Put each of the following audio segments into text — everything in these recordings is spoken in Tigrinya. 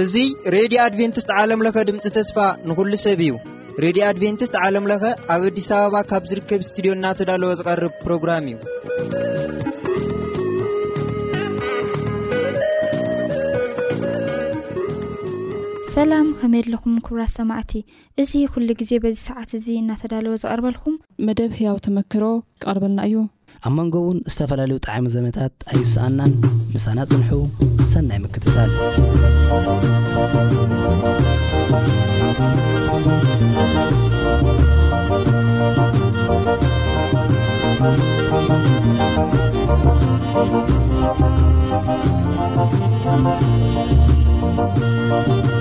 እዙይ ሬድዮ ኣድቨንትስት ዓለምለኸ ድምፂ ተስፋ ንኹሉ ሰብ እዩ ሬድዮ ኣድቨንትስት ዓለምለኸ ኣብ ኣዲስ ኣበባ ካብ ዝርከብ እስትድዮ እናተዳለወ ዝቐርብ ፕሮግራም እዩ ሰላም ኸመየለኹም ክብራት ሰማዕቲ እዚ ኩሉ ግዜ በዚ ሰዓት እዚ እናተዳለወ ዝቐርበልኩም። መደብ ህያው ተመክሮ ክቐርበልና እዩ። ኣብ መንጎ እውን ዝተፈላለዩ ጠዓሚ ዘመታት ኣይሰኣናን ምሳና ፅንሑ ሰናይ ምክትታል።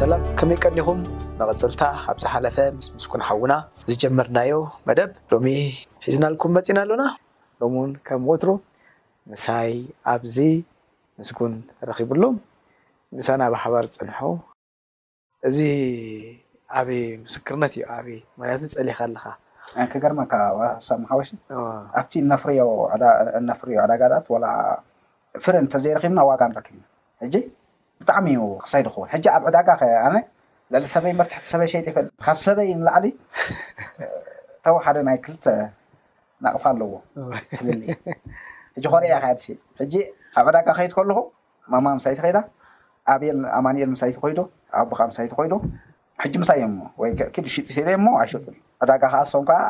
ሰላም ከመይ ቀኒኹም መቐፅልታ ኣብ ዝሓለፈ ምስ ምስኩን ሓውና ዝጀመርናዮ መደብ ሎሚ ሒዝናልኩም መፂና ኣሎና ሎሚ እውን ከም ወትሩ ምሳይ ኣብዚ ምስጉን ረኺብሉ ምሳና ብሓባር ፅንሑ እዚ ዓቢ ምስክርነት እዩ ዓቢ ምክንያቱ ጸሊካ ኣለካ። ክገርመካ ሳሚ ሓወሲ ኣብቲ እነፍርዮ እነፍርዮ ዕዳጋታት ወላ ፍረ እንተዘይረኺብና ዋጋ ንረክብና ሕጂ ብጣዕሚ እዩ ክሳይ ድኸውን ሕጂ ኣብ ዕዳጋ ከ ኣነ ልዕሊ ሰበይ እምበር ትሕቲ ሰበይ ሸይጠ ይፈልጥ ካብ ሰበይ ንላዕሊ ተወሓደ ናይ ክልተ ናቕፋ ኣለዎ ፍልልይ ሕጂ ኮርያ ኢኻ ድሽይጥ ሕጂ ኣብ ዕዳጋ ከይድ ከለኹ ማማ ምሳይቲ ከይዳ ኣቤል ኣማኒኤል ምሳይቲ ኮይዶ ኣቦካ ምሳይቲ ኮይዶ ሕጂ ምሳይ እሞ ወይ ኪድ ሽጥ ሲለ እሞ ኣይሸጡን ዕዳጋ ከዓ እሶም ከዓ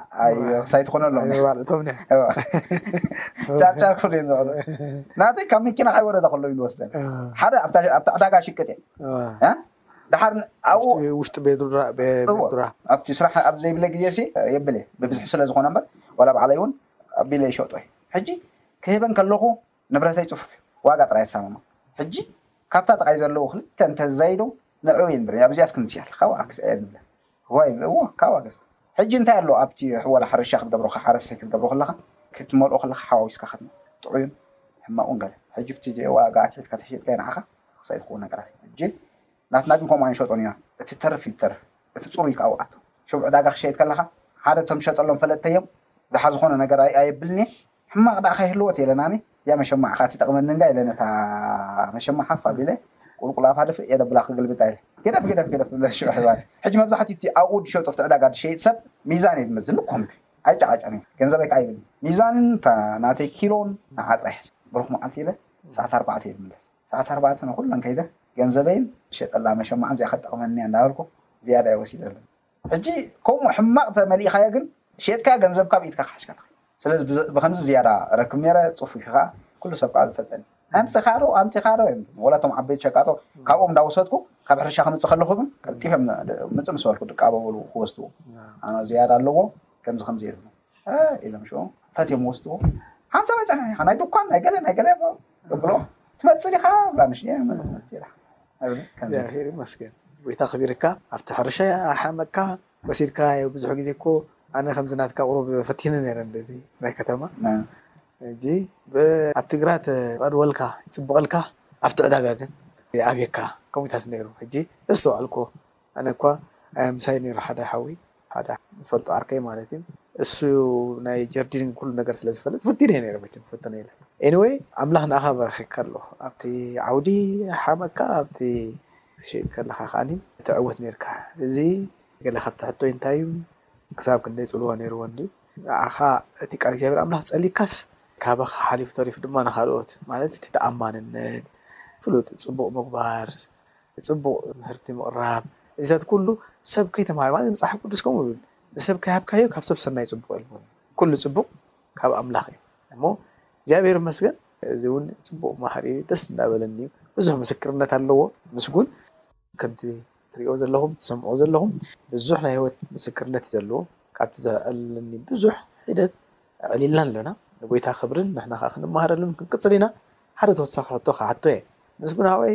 ምሳይቲ ኮነሎም ጫብጫብ ክፍሉ እዮም ዝብዕሉ ናተይ ካብ መኪና ካይወረደ ከሎ እዩ ዝወስደን ሓደ ኣብታ ዕዳጋ ሽቅጥ እየ ድሓር ኣብኡ ውሽጢ ቤዱራ ኣብቲ ስራሕ ኣብ ዘይብለ ግዜ ሲ የብል እየ ብብዝሒ ስለ ዝኮነ እምበር ዋላ ባዕለይ እውን ኣቢለ ይሸጦ እዩ ሕጂ ክህበን ከለኩ ንብረተይ ጽፉፍ እዩ ዋጋ ጥራይ ኣሳምሞ ሕጂ ካብታ ጥቃይ ዘለዉ ክልተ እንተ ዘይዱ ንዕኡ እየ ንብረይ ኣብዚኣስ ክንሲ ኣለካ ዋዓ ግዘ እየ ንብለ እዋይ ይብለ እዎ ካባ ገዝ ሕጂ እንታይ ኣሎ ኣብቲ ሕወላ ሕርሻ ክትገብሮ ሓረሰይ ክትገብሮ ከለካ ክትመልኦ ከለካ ሓዋዊስካ ከትመ ጥዑዩን ሕማቁን ገለ ሕጂ ብቲ ዋጋ ኣትሒትካ ተሸጥካይ ንዓካ ክሳይ ዝክው ነገራት ሕጂ ናትና ግን ከምኡ ኣይንሸጦን ኢና እቲ ተርፍ ይተርፍ እቲ ፅሩይ ከዓ ውኣቶ ሽብ ዕዳጋ ክሸየጥ ከለካ ሓደ እቶም ሸጠሎም ፈለጥተዮም ድሓ ዝኮነ ነገር ኣየብልኒ ሕማቅ ዳኣ ከይህልዎ ቴለናኒ እያ መሸማዕካ ትጠቅመኒ እንድያ ኢለ ነታ መሸማዕ ሓፍ ኣቢለ ቁልቁል ኣፋ ድፍእ እየ ደብላ ክግልብጣ ኢለ ገደፍ ገደፍ ገደፍ ትብለኒ ሽዑ ሒባኒ ሕጂ መብዛሕትኡ እቲ ኣብኡ ድሸጡ ኣብቲ ዕዳጋ ድሸይጥ ሰብ ሚዛን እየ ድመዝን እኮ እምቢ ኣይጨቃጨን እየ ገንዘበይ ካኣ ይብል ሚዛንን እታ ናተይ ኪሎን ንዓ ጥራይ ሕጂ ብሩክ መዓልቲ ኢለ ሰዓት ኣርባዕተ እየ ድምለስ ሰዓት ኣርባዕተ ንኩለን ከይደ ገንዘበይን ድሸጠላ መሸማዕን እዚኣ ከትጠቅመኒ እያ እንዳበልኩ ዝያዳ እየ ወሲደለን። ሕጂ ከምኡ ሕማቕ እንተ መሊእካዮ ግን ሼጥካ ገንዘብካ ኣብ ኢድካ ክሓሽካ ትኽእል። ስለዚ ብከምዚ ዝያዳ እረክብ ኔረ፣ ጽፉፍ ኢኻ ኩሉ ሰብ ከኣ ዝፈልጠኒ። ኣምጺኻዶ ኣምጺኻዶ እዮም ዝብሉኒ። ወላ እቶም ዓበይቲ ሸቃጦ ካብኦም እንዳወሰድኩ ካብ ሕርሻ ክምጽእ ከለኹ ግን ቀልጢፈ ምጽእ ምስ በልኩ ድቃበበሉ ክወስድዎ። ኣነ ዝያዳ ኣለዎ ከምዚ ከምዚ እዮም ዝብሉኒ። ኢሎም ሽኦም ፈትዮም ወስድዎ ሓንሳብ ኣይፀንሐን ኢኻ ናይ ድኳን ናይ ገለ ናይ ገለ ብሎ ትመፅእ ዲኻ ብላ ንሽ እግዚኣብሔር ይመስገን ጎይታ ክቢርካ ኣብቲ ሕርሻ ሓመካ ወሲድካ ብዙሕ ግዜ እኮ ኣነ ከምዚ ናትካ ቁሩብ ፈቲነ ነይረ እንደዚ ናይ ከተማ እጂ ኣብቲ ግራት ቀድወልካ ይፅብቐልካ ኣብቲ ዕዳጋ ግን ኣብየካ ከምኡታት ነይሩ ሕጂ እሱ ኣልኮ ኣነ እኳ ኣያ ምሳይ ነይሩ ሓደ ሓወይ ሓደ ዝፈልጦ ዓርከይ ማለት እዩ እሱ ናይ ጀርዲን ኩሉ ነገር ስለ ዝፈልጥ ፈቲነዮ ነይረ መቸም ክፍትኖ ኢለ Anyway ኣምላኽ ንኣኻ ባሪኺካ ኣሎ ኣብቲ ዓውዲ ሓመካ ኣብቲ ክትሸይጥ ከለኻ ከኣ ትዕወት ነይርካ እዚ ገለ ካብቲ ሕቶይ እንታይ እዩ ክሳብ ክንደይ ጽልዋ ነይርዎ እንድዩ ንዓኻ እቲ ቃል እግዚኣብሔር ኣምላኽ ጸሊካስ ካባኻ ሓሊፉ ተሪፉ ድማ ንኻልኦት ማለት እቲ ተኣማንነት ፍሉጥ ጽቡቕ ምግባር ጽቡቕ ትምህርቲ ምቕራብ እዚታት ኩሉ ሰብ ከይተማህረ ማለት መጽሓፍ ቅዱስ ከምኡ ይብል ንሰብ ከይሃብካዮ ካብ ሰብ ሰናይ ጽቡቕ የልቦን ኩሉ ጽቡቕ ካብ ኣምላኽ እዩ እሞ እግዚኣብሔር ይመስገን እዚ እውን ጽቡቕ ማህሪ እዩ ደስ እንዳበለኒ እዩ ብዙሕ ምስክርነት ኣለዎ ምስጉን ከምቲ ትሪኦ ዘለኹም ትሰምዑ ዘለኹም ብዙሕ ናይ ህይወት ምስክርነት እዩ ዘለዎ ካብቲ ዘለኒ ብዙሕ ሒደት ኣዕሊልና ኣሎና ንጎይታ ክብርን ንሕና ከኣ ክንመሃረሉን ክንቅጽል ኢና ሓደ ተወሳኪ ሕቶ ክሓቶ እየ ምስጉን ሓወይ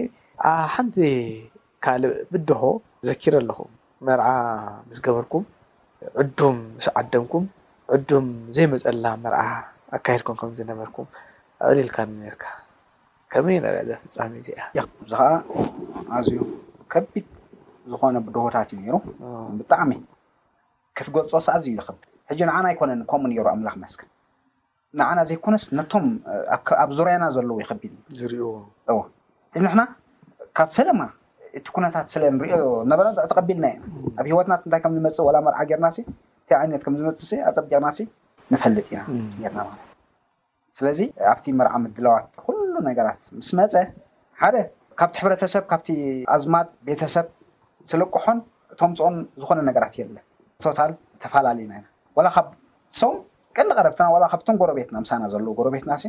ሓንቲ ካልእ ብድሆ ዘኪረ ኣለኩ መርዓ ምስ ገበርኩም ዕዱም ምስ ዓደምኩም ዕዱም ዘይመጸላ መርዓ ኣካይድኩም ከም ዝነበርኩም ኣዕሊልካኒ ነርካ ከመይ ነርያ እዛ ፍጻሜ እዚኣ እዚ ከኣ ኣዝዩ ከቢድ ዝኮነ ብድሆታት እዩ ነይሩ ብጣዕሚ ክትገልጾስ ኣዝዩ ይኸብድ ሕጂ ንዓና ኣይኮነን ከምኡ ኔሩ ኣምላኽ መስገን ንዓና ዘይኮነስ ነቶም ኣብ ዙርያና ዘለዉ እዩ ከቢድ ኔሩ ዝሪእዎ እወ ሕጂ ንሕና ካብ ፈለማ እቲ ኩነታት ስለ ንሪኦ ነበረ ተቐቢልናዮ ኢና ኣብ ሂወትና እንታይ ከም ዝመጽእ ወላ መርዓ ጌርናሲ እንታይ ዓይነት ከም ዝመጽእሲ ኣጸቢቕናሲ ንፈልጥ ኢና ኔርና ማለት ስለዚ ኣብቲ መርዓ ምድላዋት ኩሉ ነገራት ምስ መጸ ሓደ ካብቲ ሕብረተሰብ ካብቲ ኣዝማድ ቤተሰብ ትልቅሖን እተምጽኦን ዝኾነ ነገራት የለን ቶታል ተፋላሊና ኢና ወላ ካብ ሶም ቀንዲ ቀረብትና ወላ ካብቶም ጎረቤትና ምሳና ዘለዉ ጎረቤትና ሲ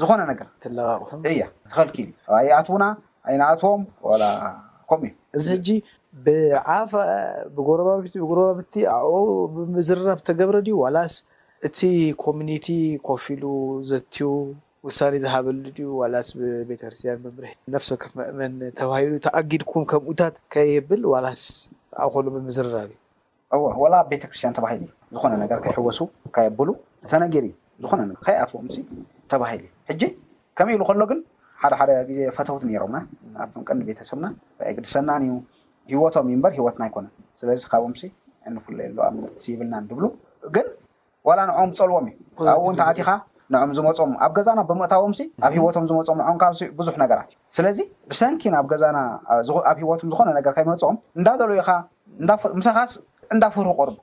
ዝኾነ ነገር ትለቃቅሑ እያ ተኸልኪል እዩ ኣይኣትውና ኣይንኣትዎም ወላ ከምኡ እዩ እዚ ሕጂ ብዓፋ ብጎረባብቲ ብጎረባብቲ ኣብኡ ብምዝርራብ ተገብረ ድዩ ዋላስ እቲ ኮሚኒቲ ኮፍ ኢሉ ዘትዩ ውሳኔ ዝሃበሉ ድዩ ዋላስ ብቤተክርስትያን መምርሒ ነፍስ ወከፍ መእመን ተባሂሉ ተኣጊድኩም ከምኡታት ከይብል ዋላስ ኣብ ከሉ ብምዝርራብ እዩ? እወ ወላ ኣብ ቤተክርስትያን ተባሂሉ እዩ ዝኾነ ነገር ከይሕወሱ ከየብሉ ተነጊሩ እዩ ዝኾነ ነገር ከይኣትዎምሲ ተባሂሉ እዩ ሕጂ ከምኡ ኢሉ ከሎ ግን ሓደ ሓደ ግዜ ፈተውት ኔሮምና ኣብቶም ቀንዲ ቤተሰብና ኣይግድሰናን እዩ ሂወቶም እዩ እምበር ሂወትና ኣይኮነን ስለዚ ካብኦምሲ እንፍለየሉ ኣብነትሲ ይብልናን እንድብሉ ግን ዋላ ንዕኦም ዝጸልዎም እዩ ካብኡ እውን ተኣቲኻ ንዕም ዝመጾም ኣብ ገዛና ብምእታዎምሲ ኣብ ሂወቶም ዝመጾም ንዕኦም ካብሲ ብዙሕ ነገራት እዩ ስለዚ ብሰንኪ ናብ ገዛና ኣብ ሂወቶም ዝኾነ ነገር ከይመጾም እንዳደለዩ ኢኻ ምሳኻስ እንዳፈርሁ ቆርቡ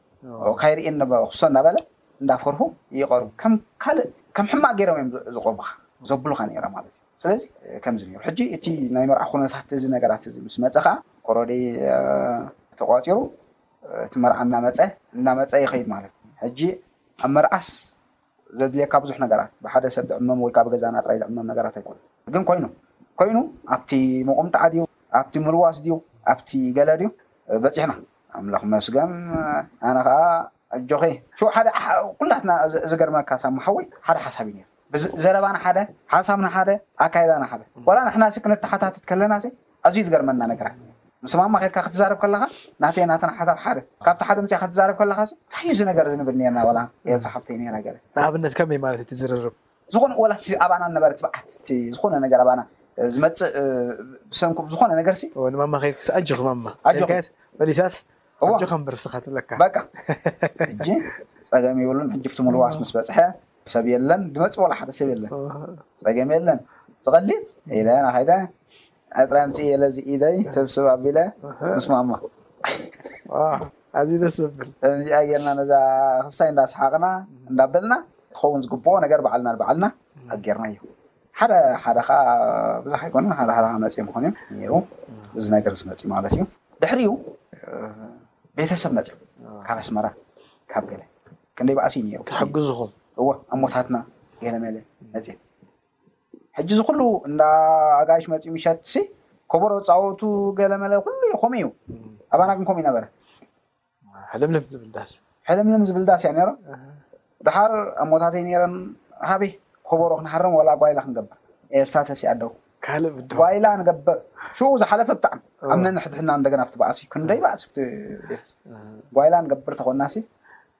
ካይርእን ክሶ እንዳበለ እንዳፈርሁ ይቐርቡ ከም ካልእ ከም ሕማቅ ገይሮም እዮም ዝቆርቡኻ ዘብሉኻ ነይረ ማለት እዩ ስለዚ ከምዚ ነይሩ ሕጂ እቲ ናይ መርዓ ኩነታት እዚ ነገራት እዚ ምስ መጸ ከኣ ኦረዲ ተቋጺሩ እቲ መርዓ እናመጸ እናመጸ ይኸይድ ማለት እዩ ሕጂ ኣብ መርዓስ ዘድልየካ ብዙሕ ነገራት ብሓደ ሰብ ዝዕመም ወይ ካብ ገዛና ጥራይ ዝዕመም ነገራት ኣይኮነ ግን ኮይኑ ኮይኑ ኣብቲ መቆምጣዓ ድዩ ኣብቲ ምልዋስ ድዩ ኣብቲ ገለ ድዩ በፂሕና ኣምላኽ መስገን ኣነ ከዓ ኣጆኺ ሹ ሓደ ኩላትና ዝገርመካ ሳማ ሓወይ ሓደ ሓሳብ እዩ ነይሩ ዘረባና ሓደ፣ ሓሳብና ሓደ፣ ኣካይዳና ሓደ። ዋላ ንሕናሲ ክንተሓታትት ከለናሲ ኣዝዩ ዝገርመና ነገራት። ምስ ማማ ኬድካ ክትዛረብ ከለኻ ናተይን ናትና ሓሳብ ሓደ። ካብቲ ሓደ መጺእካ ክትዛረብ ከለኻሲ እንታይ እዩ እዚ ነገር እዚ ንብል ኔርና ዋላ ኤልሳ ሓብተይ ኔራ ገለ። ንኣብነት ከመይ ማለት እዩ እቲ ዝርርብ? ዝኾነ ዋላ እቲ ኣባና ዝነበረ ትብዓት እቲ ዝኾነ ነገር ኣባና ዝመጽእ ብሰንኩ ዝኾነ ነገርሲ። እወ ንማማ ኬድክስ ኣጆኺ ማማ ኢልካያስ መሊሳስ ኣጆኻ እምበር እስኻ ትብለካ። በቃ ሕጂ ጸገም የብሉን ሕጂ ኣብቲ ምልዋስ ምስ በጽሐ ሰብ የለን ድመጽእ ዋላ ሓደ ሰብ የለን ጸገም የለን ዝቐሊል ኢለ ናኸይደ ዕጥረ ኣምጽእ ኢለ እዚ ኢደይ ሰብስብ ኣቢለ ምስ ማማ ኣዝዩ ደስ ዘብል ከምዚኣ ጌርና ነዛ ክስታይ እንዳሰሓቕና እንዳበልና ክኸውን ዝግብኦ ነገር ባዕልና ንባዕልና ኣጌርናዮ ሓደ ሓደ ከዓ ብዙሕ ኣይኮነን ሓደ ሓደ ከዓ መፂኦም ክኾኑ እዮም ነይሩ እዚ ነገር ዝመፅእ ማለት እዩ ድሕሪኡ ቤተሰብ መፅኦም ካብ ኣስመራ ካብ ገለ ክንደይ ባእሲ እዩ ኔሩ ክሕግዝኹም እወ ኣሞታትና ገለ መለ መጺም ሕጂ እዚ ኩሉ እንዳ ኣጋይሽ መጺኡ ምሸት ሲ ኮቦሮ ጻወቱ ገለ መለ ኩሉ እዩ ከምኡ እዩ ኣባና ግን ከምኡ ይነበረ ሕልምልም ዝብል ዳስ ሕልምልም ዝብል ዳስ እያ ኔራ ድሓር ኣሞታተይ ኔረን ሃበይ ኮቦሮ ክንሃርም ዋላ ጓይላ ክንገብር ኤልሳ ተሲኣ ደው ካልእ ብድሆ ጓይላ ንገበር ሽኡ ዝሓለፈ ብጣዕሚ ኣብ ነንሕድሕድና እንደገና ኣብቲ ባእሲ ክንደይ ባእሲ ኣብቲ ቤት ጓይላ ንገብር ተኾናሲ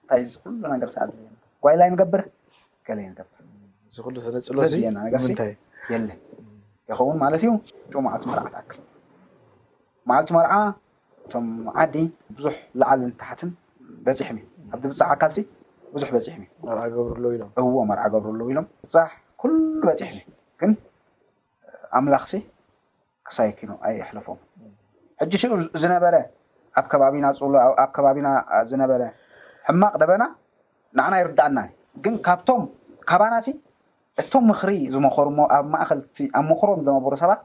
እንታይ እዚ ኩሉ ነገር ሰ ኣድልየና ጓይላ ንገብር ገለ ንገብር እዚ ኩሉ ተነፅሎ እዚ ዘድልየና ነገር ሲ ንምንታይ የለን ይኸውን ማለት እዩ ጭው መዓልቲ መርዓ ትኣክል መዓልቲ መርዓ እቶም ዓዲ ብዙሕ ላዕልን ታሕትን በፂሖም እዩ ኣብ ድብፃሕ ኣካልሲ ብዙሕ በፂሖም እዩ መርዓ ገብርሎ ኢሎም እዎ መርዓ ገብሩ ኣለዉ ኢሎም ብፃሕ ኩሉ በፂሖም እዩ ግን ኣምላኽሲ ክሳይ ኪኑ ኣየሕልፎም ሕጂ ሽኡ ዝነበረ ኣብ ከባቢና ጽሎ ኣብ ከባቢና ዝነበረ ሕማቅ ደበና ንዓና ይርድኣና እዩ ግን ካብቶም ካባናሲ እቶም ምኽሪ ዝመኸሩ እሞ ኣብ ማእኸልቲ ኣብ ምኽሮም ዝነበሩ ሰባት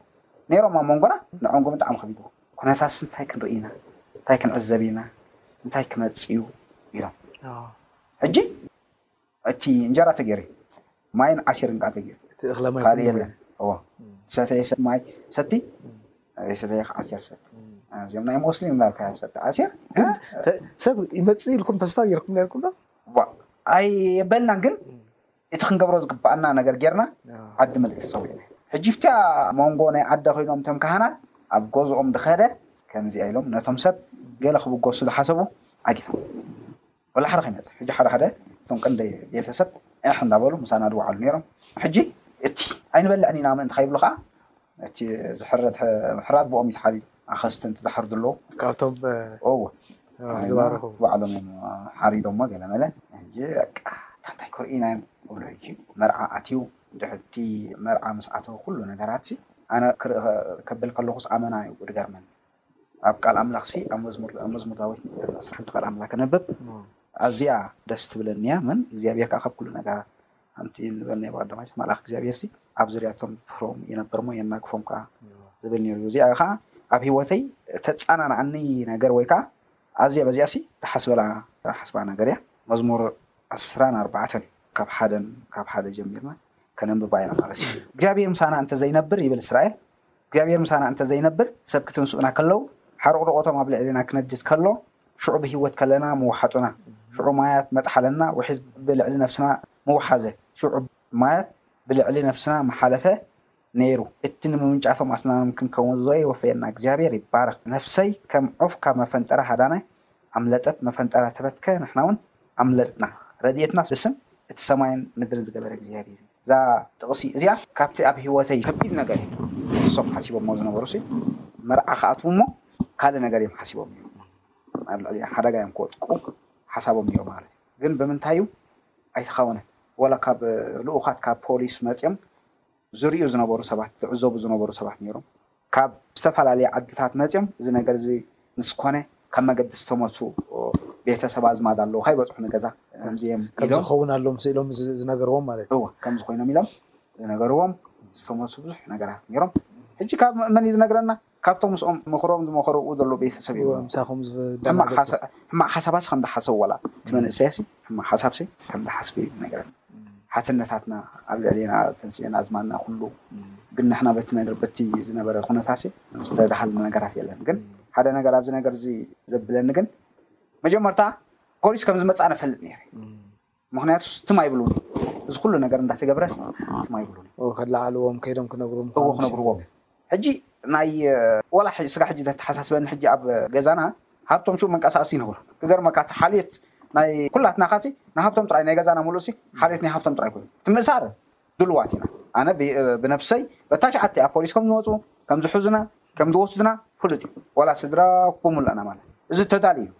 ነይሮም ኣብ መንጎና ንዕኦም ግን ብጣዕሚ ከቢድዎ ኩነታትስ እንታይ ክንርኢ ኢና እንታይ ክንዕዘብ ኢና እንታይ ክመጽእ እዩ ኢሎም ሕጂ እቲ እንጀራ ተገይሩ እዩ ማይን ዓሲርን ከዓ ተገይሩ እቲ እኽለ ማይ ካልእ ኩሉ የለን እዎ ዝሰተየ ሰብ ማይ ሰቲ ዘይሰተየ ከዓ ዓሲር ሰቲ እዚኦም ናይ ሞስሊም እንዳልካ ሰቲ ዓሲር ግን ተ- ሰብ ይመፅእ ኢልኩም ተስፋ ጌርኩም ነርኩም ዶ ዋ ኣይበልናን ግን እቲ ክንገብሮ ዝግባኣና ነገር ጌርና ዓዲ ምልእቲ ፀዊዕና ሕጂ ብታ መንጎ ናይ ዓደ ኮይኖም እቶም ካህናት ኣብ ገዝኦም ድኸደ ከምዚኣ ኢሎም ነቶም ሰብ ገለ ክብገሱ ዝሓሰቡ ዓጊቶም ወላ ሓደ ከይመጸ ሕጂ ሓደ ሓደ እቶም ቀንዲ ቤተሰብ ዒሕ እንዳበሉ ምሳና ድውዓሉ ኔሮም ሕጂ እቲ ኣይንበልዕን ኢና ምእንቲ ከይብሉ ከኣ እቲ ዝሕረድ ሕራድ ብኦም እዩ ተሓሪዱ ኣኸስቲ እንት ዝሓርዱ ኣለዉ ካብቶም እወ ኣሕዋት ዝባረኹ ባዕሎም እዮም ሓሪዶሞ ገለመለ ሕጂ በቃ ታንታይ ክርእዩናዮም እብሉ ሕጂ መርዓ ኣትዩ ድሕርቲ መርዓ ምስ ኣተወ ኩሉ ነገራትሲ ኣነ ክርኢ ከብል ከለኹስ ኣመና እዩ ድገርመኒ ኣብ ቃል ኣምላኽሲ ኣብ መዝሙር ኣብ መዝሙር ዳዊት ምዕራፍ ዕስራን ሓምተ ቃል ኣምላክ ከነብብ ኣዚያ ደስ ትብለኒ እያ እመን እግዚኣብሔር ከኣ ካብ ኩሉ ነገራት ኣንቲ ንበል ነይሩ ኣዳማይሲ መልኣኽ እግዚኣብሔርሲ ኣብ ዝርያቶም ይፍሮም የነበር እሞ የናግፎም ከኣ ዝብል ነይሩ እዩ እዚኣ ከኣ ኣብ ህይወተይ ተጻናናዓኒ ነገር ወይ ከኣ ኣዚያ በዚኣሲ ድሓስበላ ሓስባ ነገር እያ መዝሙር ዕስራን ኣርባዕተን ካብ ሓደን ካብ ሓደ ጀሚርና ከነንብባ ኢና ማለት እዩ እግዚኣብሔር ምሳና እንተ ዘይነብር ይብል እስራኤል እግዚኣብሄር ምሳና እንተ ዘይነብር፣ ሰብ ክትንስኡና ከለዉ፣ ሓርቑርቖቶም ኣብ ልዕሌና ክነድድ ከሎ፣ ሽዑ ብህይወት ከለና ምወሓጡና፣ ሽዑ ማያት መጥሓለና፣ ውሒዝ ብልዕሊ ነፍስና ምወሓዘ፣ ሽዑ ማያት ብልዕሊ ነፍስና ምሓለፈ ነይሩ፣ እቲ ንምውንጫፎም ኣስናኖም ክንከውን ዝወፈየና እግዚኣብሄር ይባረኽ፣ ነፍሰይ ከም ዑፍ ካብ መፈንጠራ ሃዳነ፣ ኣምለጠት መፈንጠራ ተበትከ ንሕና ውን ኣምለጥና ረዲኤትናስ ብስም እቲ ሰማይን ምድርን ዝገበረ እግዚኣብሄር እዩ እዛ ጥቅሲ እዚኣ ካብቲ ኣብ ሂወተይ ከቢድ ነገር እዩ ንሶም ሓሲቦሞ ዝነበሩሲ መርዓ ክኣትዉ እሞ ካልእ ነገር እዮም ሓሲቦም ኔሮም ኣብ ልዕሊኣ ሓደጋ እዮም ክወጥቁ ሓሳቦም ኔሩ ማለት እዩ ግን ብምንታይ እዩ ኣይተኸውነን ወላ ካብ ልኡኻት ካብ ፖሊስ መጽዮም ዝርእዩ ዝነበሩ ሰባት ዝዕዘቡ ዝነበሩ ሰባት ኔሮም ካብ ዝተፋላለየ ዓድታት መጽዮም እዚ ነገር እዚ ምስ ኮነ ካብ መገዲ ዝተመቱ ቤተሰብ ኣዝማድ ኣለውካ ይበጽሑ ንገዛ ከምዚ እዬም ከምዚ ኢሎም ክኸውን ኣለዎ ምስ ኢሎም ዝነገርዎም ማለት እዩ። እወ ከምዚ ኮይኖም ኢሎም ዝነገርዎም ዝተመቱ ብዙሕ ነገራት ኔሮም ሕጂ ካብ መን እዩ ዝነግረና ካብቶም ምስኦም ምኽሮም ዝመኸርኡ ዘለዉ ቤተሰብ እዮም እሞ ምሳኹም ዝደናገጹ። ሕማቕ ሓሳባሲ ከም ዝሓሰቡ ዋላ እቲ መንእሰያሲ ሕማቕ ሓሳብሲ ከም ዝሓስብ እዩ ዝነግረኒ። ሓትነታትና ኣብ ልዕሌና ተንሲኤን ኣዝማድና ኩሉ ግን ንሕና በቲ ነገር በቲ ዝነበረ ኩነታሲ ዝተዳሃልና ነገራት የለን ግን ሓደ ነገር ኣብዚ ነገርዚ ዘብለኒ ግን መጀመርታ ፖሊስ ከም ዝመጽኣ ነፈልጥ ነይረ። ምክንያቱስ ትም ኣይብሉን እዩ እዚ ኩሉ ነገር እንዳተገብረስ ትም ኣይብሉን እዩ። እው ከለዓልዎም ከይዶም ክነግሩ ምኳኖም እዎ ክነግርዎም እዩ ሕጂ ናይ ወላ ሕጂ ስጋብ ሕጂ ዘተሓሳስበኒ ሕጂ ኣብ ገዛና ሃብቶም ሽኡ መንቀሳቀሲ ይነብሩ ክገርመካ እቲ ሓልዮት ናይ ኩላትና ካሲ ንሃብቶም ጥራይ ናይ ገዛና ሙሉእሲ ሓልዮት ናይ ሃብቶም ጥራይ ኮይኑ እቲ ምእሳር ድሉዋት ኢና ኣነ ብነብሰይ በታ ሽዓቲኣ ፖሊስ ከም ዝመጹ ከም ዝሕዙና ከም ዝወስዱና ፍሉጥ እዩ ወላ ስድራ ብሙላእና ማለት እዚ ተዳሊ እዩ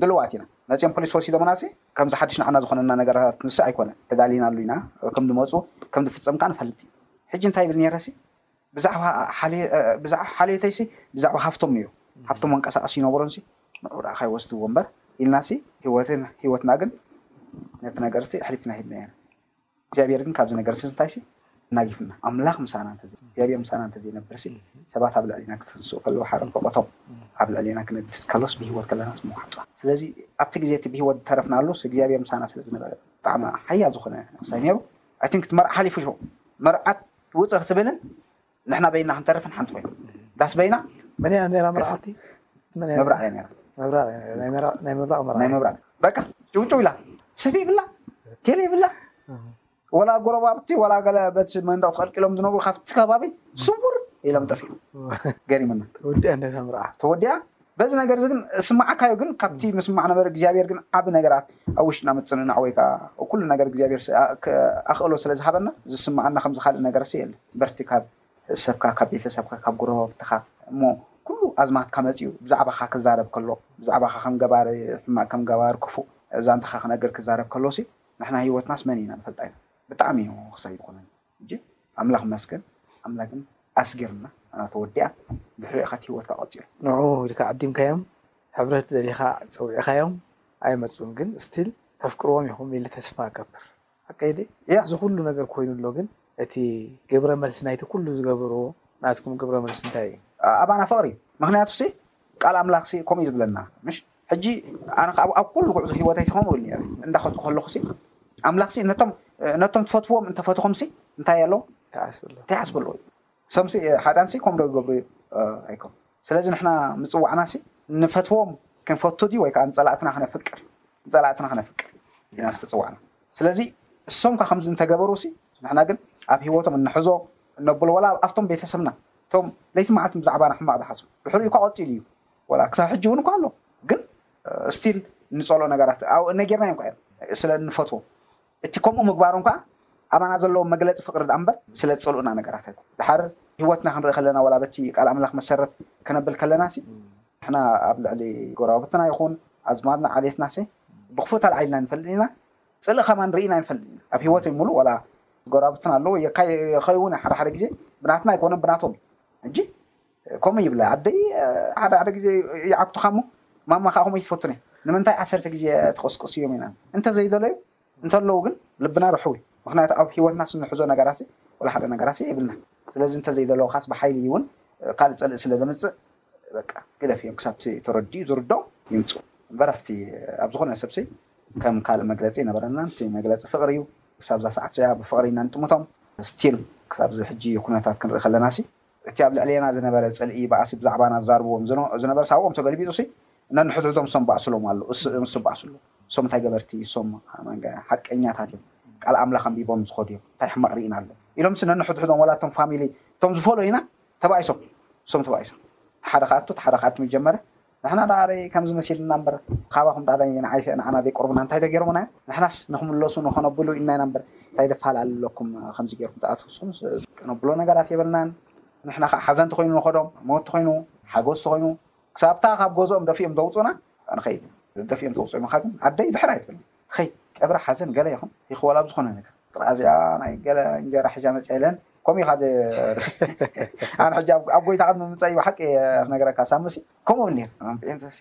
ድሉዋት ኢና መጺኦም ፖሊስ ወሲዶምናሲ ከምዚ ሓድሽ ንዓና ዝኾነና ነገራት ንስ ኣይኮነን ተዳሊናሉ ኢና ከም ዝመጹ ከም ዝፍጸም ከኣ ንፈልጥ እዩ ሕጂ እንታይ ይብል ነይረሲ ብዛዕባ ሓልዮተይሲ ብዛዕባ ሃፍቶም ነይሩ ሃፍቶም መንቀሳቀሲ ይነበሮንሲ ንዑ ዳኣ ካይወስድዎ እምበር ኢልናሲ ህይወትና ግን ነቲ ነገርሲ ኣሕሊፍና ሂብናዮ ኢና እግዚኣብሄር ግን ካብዚ ነገር እዚ እንታይሲ እናጊፍና ኣምላኽ ምሳና እንተ እግዚኣብሄር ምሳና እንተ ዘይነብርሲ ሰባት ኣብ ልዕሊና ክትንስኡ ከለዉ ሓረም ሕቆቶም ኣብ ልዕሊና ክነግስ ከሎስ ብህይወት ከለናስ ምዋሕጧ ስለዚ ኣብቲ ግዜ እቲ ብህይወት ዝተረፍናሉስ እግዚኣብሄር ምሳና ስለ ዝነበረ ብጣዕሚ ሓያል ዝኾነ ንቕሳይ ነይሩ ኣይ ቲንክ እቲ መርዓ ሓሊፉ ሽዑ መርዓት ውጽእ ክትብልን ንሕና በይንና ክንተርፍን ሓንቲ ኮይና ዳስ በይና መን እያ ነይራ መርዓውቲ? መብራቕ እያ ነይራ። መብራቕ እያ ነይራ። ናይ መራ- ናይ ምብራቕ ናይ መርዓ መብራቕ በቃ ጭውጭው ኢላ ሰብ ይብላ ገለ ይብላ ወላ ጎረባብቲ ወላ ገለ በቲ መንደቕ ተቐልቂሎም ዝነብሩ ካብቲ ከባቢ ስውር ኢሎም ጠፊኦም ገሪሙና ተወዲኣ ነታ መርዓ ተወዲኣ በዚ ነገር እዚ ግን ስማዓካዮ ግን ካብቲ ምስማዕ ነበረ እግዚኣብሔር ግን ዓቢ ነገራት ኣብ ውሽጥና ምጽንናዕ ወይ ከኣ ኩሉ ነገር እግዚኣብሔር ኣኽእሎ ስለ ዝሃበና ዝስማዓና ከምዚ ካልእ ነገርሲ የለን በርቲ ካብ ሰብካ ካብ ቤተሰብካ ካብ ጎረባብትኻ እሞ ኩሉ ኣዝማትካ መጺኡ ብዛዕባኻ ክዛረብ ከሎ ብዛዕባኻ ከም ገባሪ ሕማቅ ከም ገባሪ ክፉእ ዛንታኻ ክነግር ክዛረብ ከሎሲ ንሕና ሂወትናስ መን ኢና ንፈልጣ ኢና ብጣዕሚ እዩ ክሰይኩንን ሕጂ ኣምላኽ ይመስገን ኣምላኽ ግን ኣስጊርና ኣና ተወዲኣ ድሕሪኡ ኢካ እቲ ሂወትካ ቀጺሉ። ንዑ ኢልካ ዓዲምካዮም ሕብረት ደሊካ ጸዊዕካዮም ኣይመጹን ግን ስቲል ተፍቅርዎም ኢኩም ኢለ ተስፋ እገብር ሓቀይ ድየ እዚ ኩሉ ነገር ኮይኑ ኣሎ ግን እቲ ግብረ መልሲ ናይቲ ኩሉ ዝገበርዎ ናትኩም ግብረ መልሲ እንታይ ኢዩ። ኣባና ፍቅሪ እዩ ምክንያቱሲ ቃል ኣምላክሲ ከምኡ እዩ ዝብለና ምሽ። ሕጂ ኣነ ከኣ ኣብ ኩሉ ጉዕዞ ህይወተይሲ ከምኡ እል ነይረ እንዳኸድኩ ከለኹሲ ኣምላኽሲ ነቶም ነቶም ትፈትዎም እንተፈትኹምሲ እንታይ ኣሎ እንታይ ሓስብ ኣለዎ ሰምሲ ሓጣንሲ ከምዶ ይገብሩ እዩ ኣይኮም ስለዚ ንሕና ምጽዋዕናሲ ንፈትዎም ክንፈቱ ድዩ ወይ ከዓ ንጸላእትና ክነፍቅር ንጸላእትና ክነፍቅር ኢና ዝተጽዋዕና ስለዚ እሶምካ ከምዚ እንተገበሩሲ ንሕና ግን ኣብ ህይወቶም እንሕዞ እነብሎ ወላ ኣብቶም ቤተሰብና እቶም ለይቲ መዓልቲ ብዛዕባና ሕማቕ ዝሓስቡ ድሕሪኡ እኳ ቀፂሉ እዩ ወላ ክሳብ ሕጂ ውን እኳ ኣሎ ግን ስቲል ንጸሎ ነገራት ኣው እነ ጌርናዮም እኳ እዮም ስለ እንፈትዎ እቲ ከምኡ ምግባሮም ከኣ ኣባና ዘለዎም መግለጺ ፍቅሪ ደኣ እምበር ስለ ዝጸልኡና ነገራት ኣይኮን ደሓር ሂወትና ክንርኢ ከለና ወላ በቲ ቃል ኣምላኽ መሰረት ከነብል ከለና ሲ ንሕና ኣብ ልዕሊ ጎራውብትና ይኹን ኣዝማድና ዓሌትና ሲ ብክፉእ ተላዒልና ኣይንፈልጥን ኢና ጽልኢ ከማን ርኢና ኣይንፈልጥን ኢና ኣብ ሂወተይ ሙሉእ ወላ ጎራብትና ኣለዉ የካይ የኸይ ውን ሓደ ሓደ ግዜ ብናትና ኣይኮነን ብናቶም እዩ እንጂ ከምኡ ይብላ ኣደይ ሓደ ሓደ ግዜ ይዓግቱኻ እሞ ማማ ከኣ ከምኡ ኣይትፈቱን እያ ንምንታይ ዓሰርተ ግዜ ትቕስቅስ እዮም ኢላና እንተ ዘይደለዩ እንተለዉ ግን ልብና ርሑው እዩ ምኽንያቱ ኣብ ህይወትናስ እንሕዞ ነገራሲ ወላ ሓደ ነገራሲ የብልናን ስለዚ እንተ ዘይደለውኻስ ብሓይሊ ይውን ካልእ ጸልእ ስለ ዘምጽእ በቃ ግደፍ እዮም ክሳብቲ ተረዲኡ ዝርድኦም ይምጹ እምበር ኣብቲ ኣብ ዝኾነ ሰብሲ ከም ካልእ መግለጺ ነበረናን እቲ መግለጺ ፍቕሪ እዩ ክሳብዛ ሰዓት እዚኣ ብፍቕሪ ኢና ንጥምቶም ስቲል ክሳብዚ ሕጂ ኩነታት ክንርኢ ከለናሲ እቲ ኣብ ልዕሌና ዝነበረ ጽልኢ ባእሲ ብዛዕባና ዝዛርብዎም ዝነበረ ሳብኦም ተገልቢጡሲ ነንሕድሕዶም እሶም ባእስሎም ኣሉ እስ እምስ ባእስሉ እሶም እንታይ ገበርቲ እሶም ሓቀኛታት እዮም ቃል ኣምላኽ ኣንቢቦም ዝኸዱ እዮም እንታይ ሕማቕ ርኢና ኣሎ ኢሎምሲ ነንሕድሕዶም ወላ እቶም ፋሚሊ እቶም ዝፈለዩና ተባኢሶም እሶም ተባኢሶም እቲ ሓደ ከኣቱ እቲ ሓደ ከኣቱ ምስ ጀመረ ንሕና ደኣ ደይ ከምዚ መሲሉና እምበር ካባኹም ደኣ ደይ ንዓይ ከ ንዓና ዘይቀርቡና እንታይ ዶ ጌሮሙና እዮም ንሕናስ ንኽምለሱ ንኸነብሉ ኢልና ኢና እምበር እንታይ ዘፋላልለኩም ከምዚ ጌርኩም ትኣትዉ ንስኹምስ ከነብሎ ነገራት የብልናን ንሕና ከኣ ሓዘን ተኾይኑ ንኸዶም ሞት ተኾይኑ ሓጎስ ተኾይኑ ክሳብታ ካብ ገዝኦም ደፊኦም ዘውጹና ንኸይድ ደፊኦም ዘውጹምኻ ግን ኣደይ ድሕር ኣይትብልን። ኺይ ቀብራ ሓዘን ገለ ይኹን ይኽወላ ብዝኾነ ነገር ጥራይ እዚኣ ናይ ገለ እንጀራ ሒዣ መጺኣ ኢለን ከምኡ ኢኻ ድርፍ ኣነ ሕጂ ኣብ ጎይታ ቅድሚ ምምጻይ ብሓቂ እየ ክነግረካ ሳምሲ ከምኡ ብል ነይረ እዞም ጴንተሲ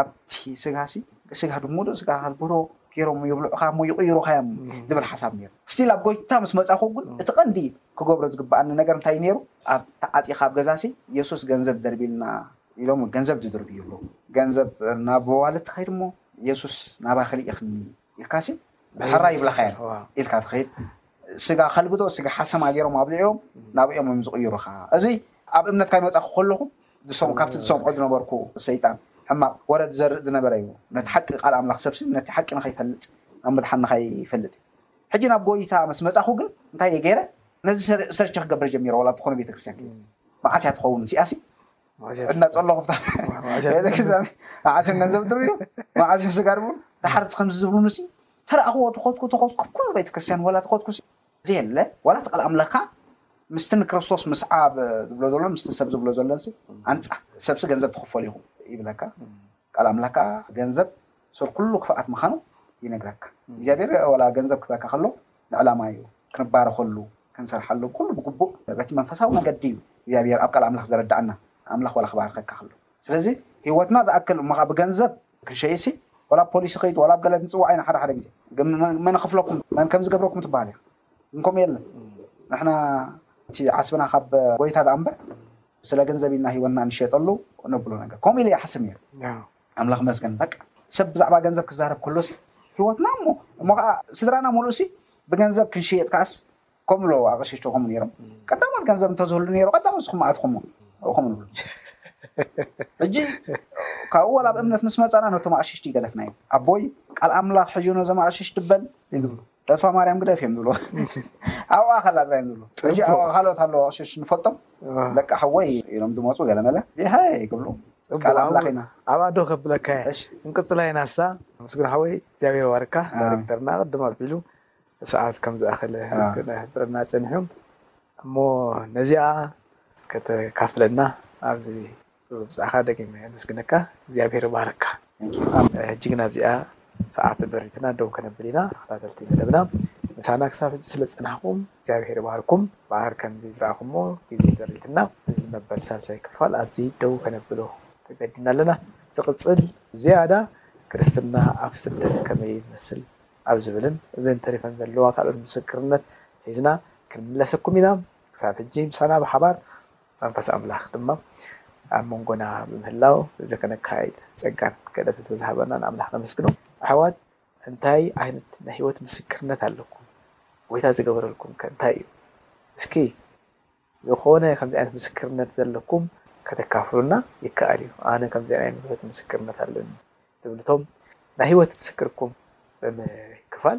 ኣብቲ ስጋሲ ስጋ ድሙ ዶ ስጋ ከልብሮ ገይሮም የብልዑኻ እሞ ይቕይሩኻ እዮም ዝብል ሓሳብ ነይሩ ስቲል ኣብ ጎይታ ምስ መጻኹ ግን እቲ ቀንዲ ክገብሮ ዝግብኣኒ ነገር እንታይ እዩ ነይሩ ኣብ ተዓጺኻ ኣብ ገዛሲ የሱስ ገንዘብ ደርቢልና ኢሎም ገንዘብ ድድርብዩ ኣለዉ። ገንዘብ ናብ መዋልድ ትኸይድ እሞ የሱስ ናባኺ ልኢኽኒ ኢልካሲ ብሕራይ ይብላኻዮም ኢልካ ትኸይድ። ስጋ ከልብዶ ስጋ ሓሰማ ገይሮም ኣብሊዖም ናብኦም እዮም ዝቕይሩኻ። እዚ ኣብ እምነት ካይመጻኹ ከለኹ ዝሰም ካብቲ ዝሰምዖ ዝነበርኩ ሰይጣን ሕማቕ ወረ ዝዘርእ ዝነበረ እዩ። ነቲ ሓቂ ቃል ኣምላኽ ሰብሲ ነቲ ሓቂ ንኸይፈልጥ ናብ ምድሓን ንኸይፈልጥ እዩ። ሕጂ ናብ ጎይታ ምስ መጻኹ ግን እንታይ እየ ገይረ? ነዚ ሰርች ክገብር ጀሚረ ዋላ ብኮነ ቤተክርስትያን ከይደ መዓስ እያ ትኸውን ሲኣሲ እና ጸለኹ ቤተክርስትያን መዓስ እዮም ገንዘብ ድርዩ መዓስ እዮም ስጋ ድቡ ድሓር ከምዚ ዝብሉ ንሲ ተረኣኽዎ ተኸትኩ ተኸትኩ ካብ ኩሉ ቤተክርስትያን ዋላ ተኸትኩ ዘየለ ዋላ እቲ ቃል ኣምላኽካ ምስቲ ንክርስቶስ ምስዓብ ዝብሎ ዘሎ ምስቲ ሰብ ዝብሎ ዘሎንሲ ኣንጻ ሰብሲ ገንዘብ ትኽፈሉ ኢኹም ይብለካ ቃል ኣምላኽካ ገንዘብ ስር ኩሉ ክፍኣት ምዃኑ ይነግረካ እግዚኣብሔር ዋላ ገንዘብ ክበካ ከሎ ንዕላማ እዩ፣ ክንባረኸሉ፣ ክንሰርሓሉ፣ ኩሉ ብግቡእ በቲ መንፈሳዊ መንገዲ እዩ እግዚኣብሄር ኣብ ቃል ኣምላኽ ዘረድኣና፣ ንኣምላኽ ዋላ ክባርኸካ ከሎ። ስለዚ ህይወትና ዝኣክል እሞ ከኣ ብገንዘብ ክንሸይሲ ዋላ ኣብ ፖሊሲ ከይዱ ዋላ ኣብ ገለ ንጽዋዕ ኢና ሓደ ሓደ ግዜ ግን መን ክፍለኩም መን ከምዚ ገብረኩም ትባሃል ኢኻ ግን ከምኡ የለን ንሕና እቲ ዓስብና ካብ ጎይታ ደኣ እምበር ስለ ገንዘብ ኢልና ህይወትና ንሸጠሉ ነብሎ ነገር ከምኡ ኢለ ይሓስብ ነይሩ ኣምላኽ ይመስገን በቃ ሰብ ብዛዕባ ገንዘብ ክዛረብ ከሎስ ህይወትና እሞ እሞ ከዓ ስድራና ሙሉእሲ ብገንዘብ ክንሽየጥ ከዓስ ከምኡ ሎ ኣቐሽሽቶ ከምኡ ነይሮም ቀዳሞት ገንዘብ እንተዝህሉ ነይሩ ቀዳሞት ስኹም ኣትኹሞ ከምኡ ንብሉ ሕጂ ካብኡ ወላ ኣብ እምነት ምስ መፃና ነቶም ኣቕሽሽቲ ይገደፍና እዩ ኣቦይ ቃል ኣምላኽ ሕዩ ነዞም ኣቕሽሽ ድበል ይብሉ ተስፋ ማርያም ግደፍ እዮም ዝብሎ ኣብኣ ከላ ጥራይ እዮም ዝብሎ ሕጂ ኣብኣ ካልኦት ኣለዎ ቅሽሽ ንፈልጦም ደቂ ሓወይ ኢሎም ዝመፁ ገለመለ ሃይ ክብሉ ቃል ኣምላኽ ኢና ኣብኣ ዶ ከብለካ እየ እሺ እንቅፅላ ኢና እሳ ምስጉን ሓወይ እግዚኣብሔር ባርካ ኣሜን። ዳይሬክተርና ቅድም ኣቢሉ ሰዓት ከም ዝኣኸለ ኣሜን። ክነሕብረና ፀኒሑ እሞ ነዚኣ ከተካፍለና ኣብዚ ብብጻኻ ደጊመ የመስግነካ እግዚኣብሔር ይባርካ። ሕጂ ግን ኣብዚኣ ሰዓት በሪትና ደው ከነብል ኢና ተኸታተልቲ መደብና ምሳና ክሳብ ሕጂ ስለ ዝጸናሕኩም እግዚኣብሔር ይባርኩም በኣር ከምዚ ዝረኣኹሞ ግዜ ደሪትና እዚ መበል ሳልሳይ ክፋል ኣብዚ ደው ከነብሎ ተገዲና ኣለና ዝቕጽል ብዝያዳ ክርስትና ኣብ ስደት ከመይ ይመስል ኣብ ዝብልን እዘን ተሪፈን ዘለዋ ካልኦት ምስክርነት ሒዝና ክንምለሰኩም ኢና ክሳብ ሕጂ ምሳና ብሓባር መንፈስ ኣምላኽ ድማ ኣብ መንጎና ብምህላው እዚ ከነካይድ ጸጋን ክእለትን ስለ ዝሃበና ንኣምላኽ ነመስግኖ። ኣሕዋት እንታይ ዓይነት ናይ ሕይወት ምስክርነት ኣለኩም? ጐይታ ዝገበረልኩም ከ እንታይ እዩ? እስኪ ዝኾነ ከምዚ ዓይነት ምስክርነት ዘለኩም ከተካፍሉና ይከኣል እዩ። ኣነ ከምዚ ናይ ሕይወት ምስክርነት ኣለኒ ትብሉ እቶም ናይ ሕይወት ምስክርኩም ብምክፋል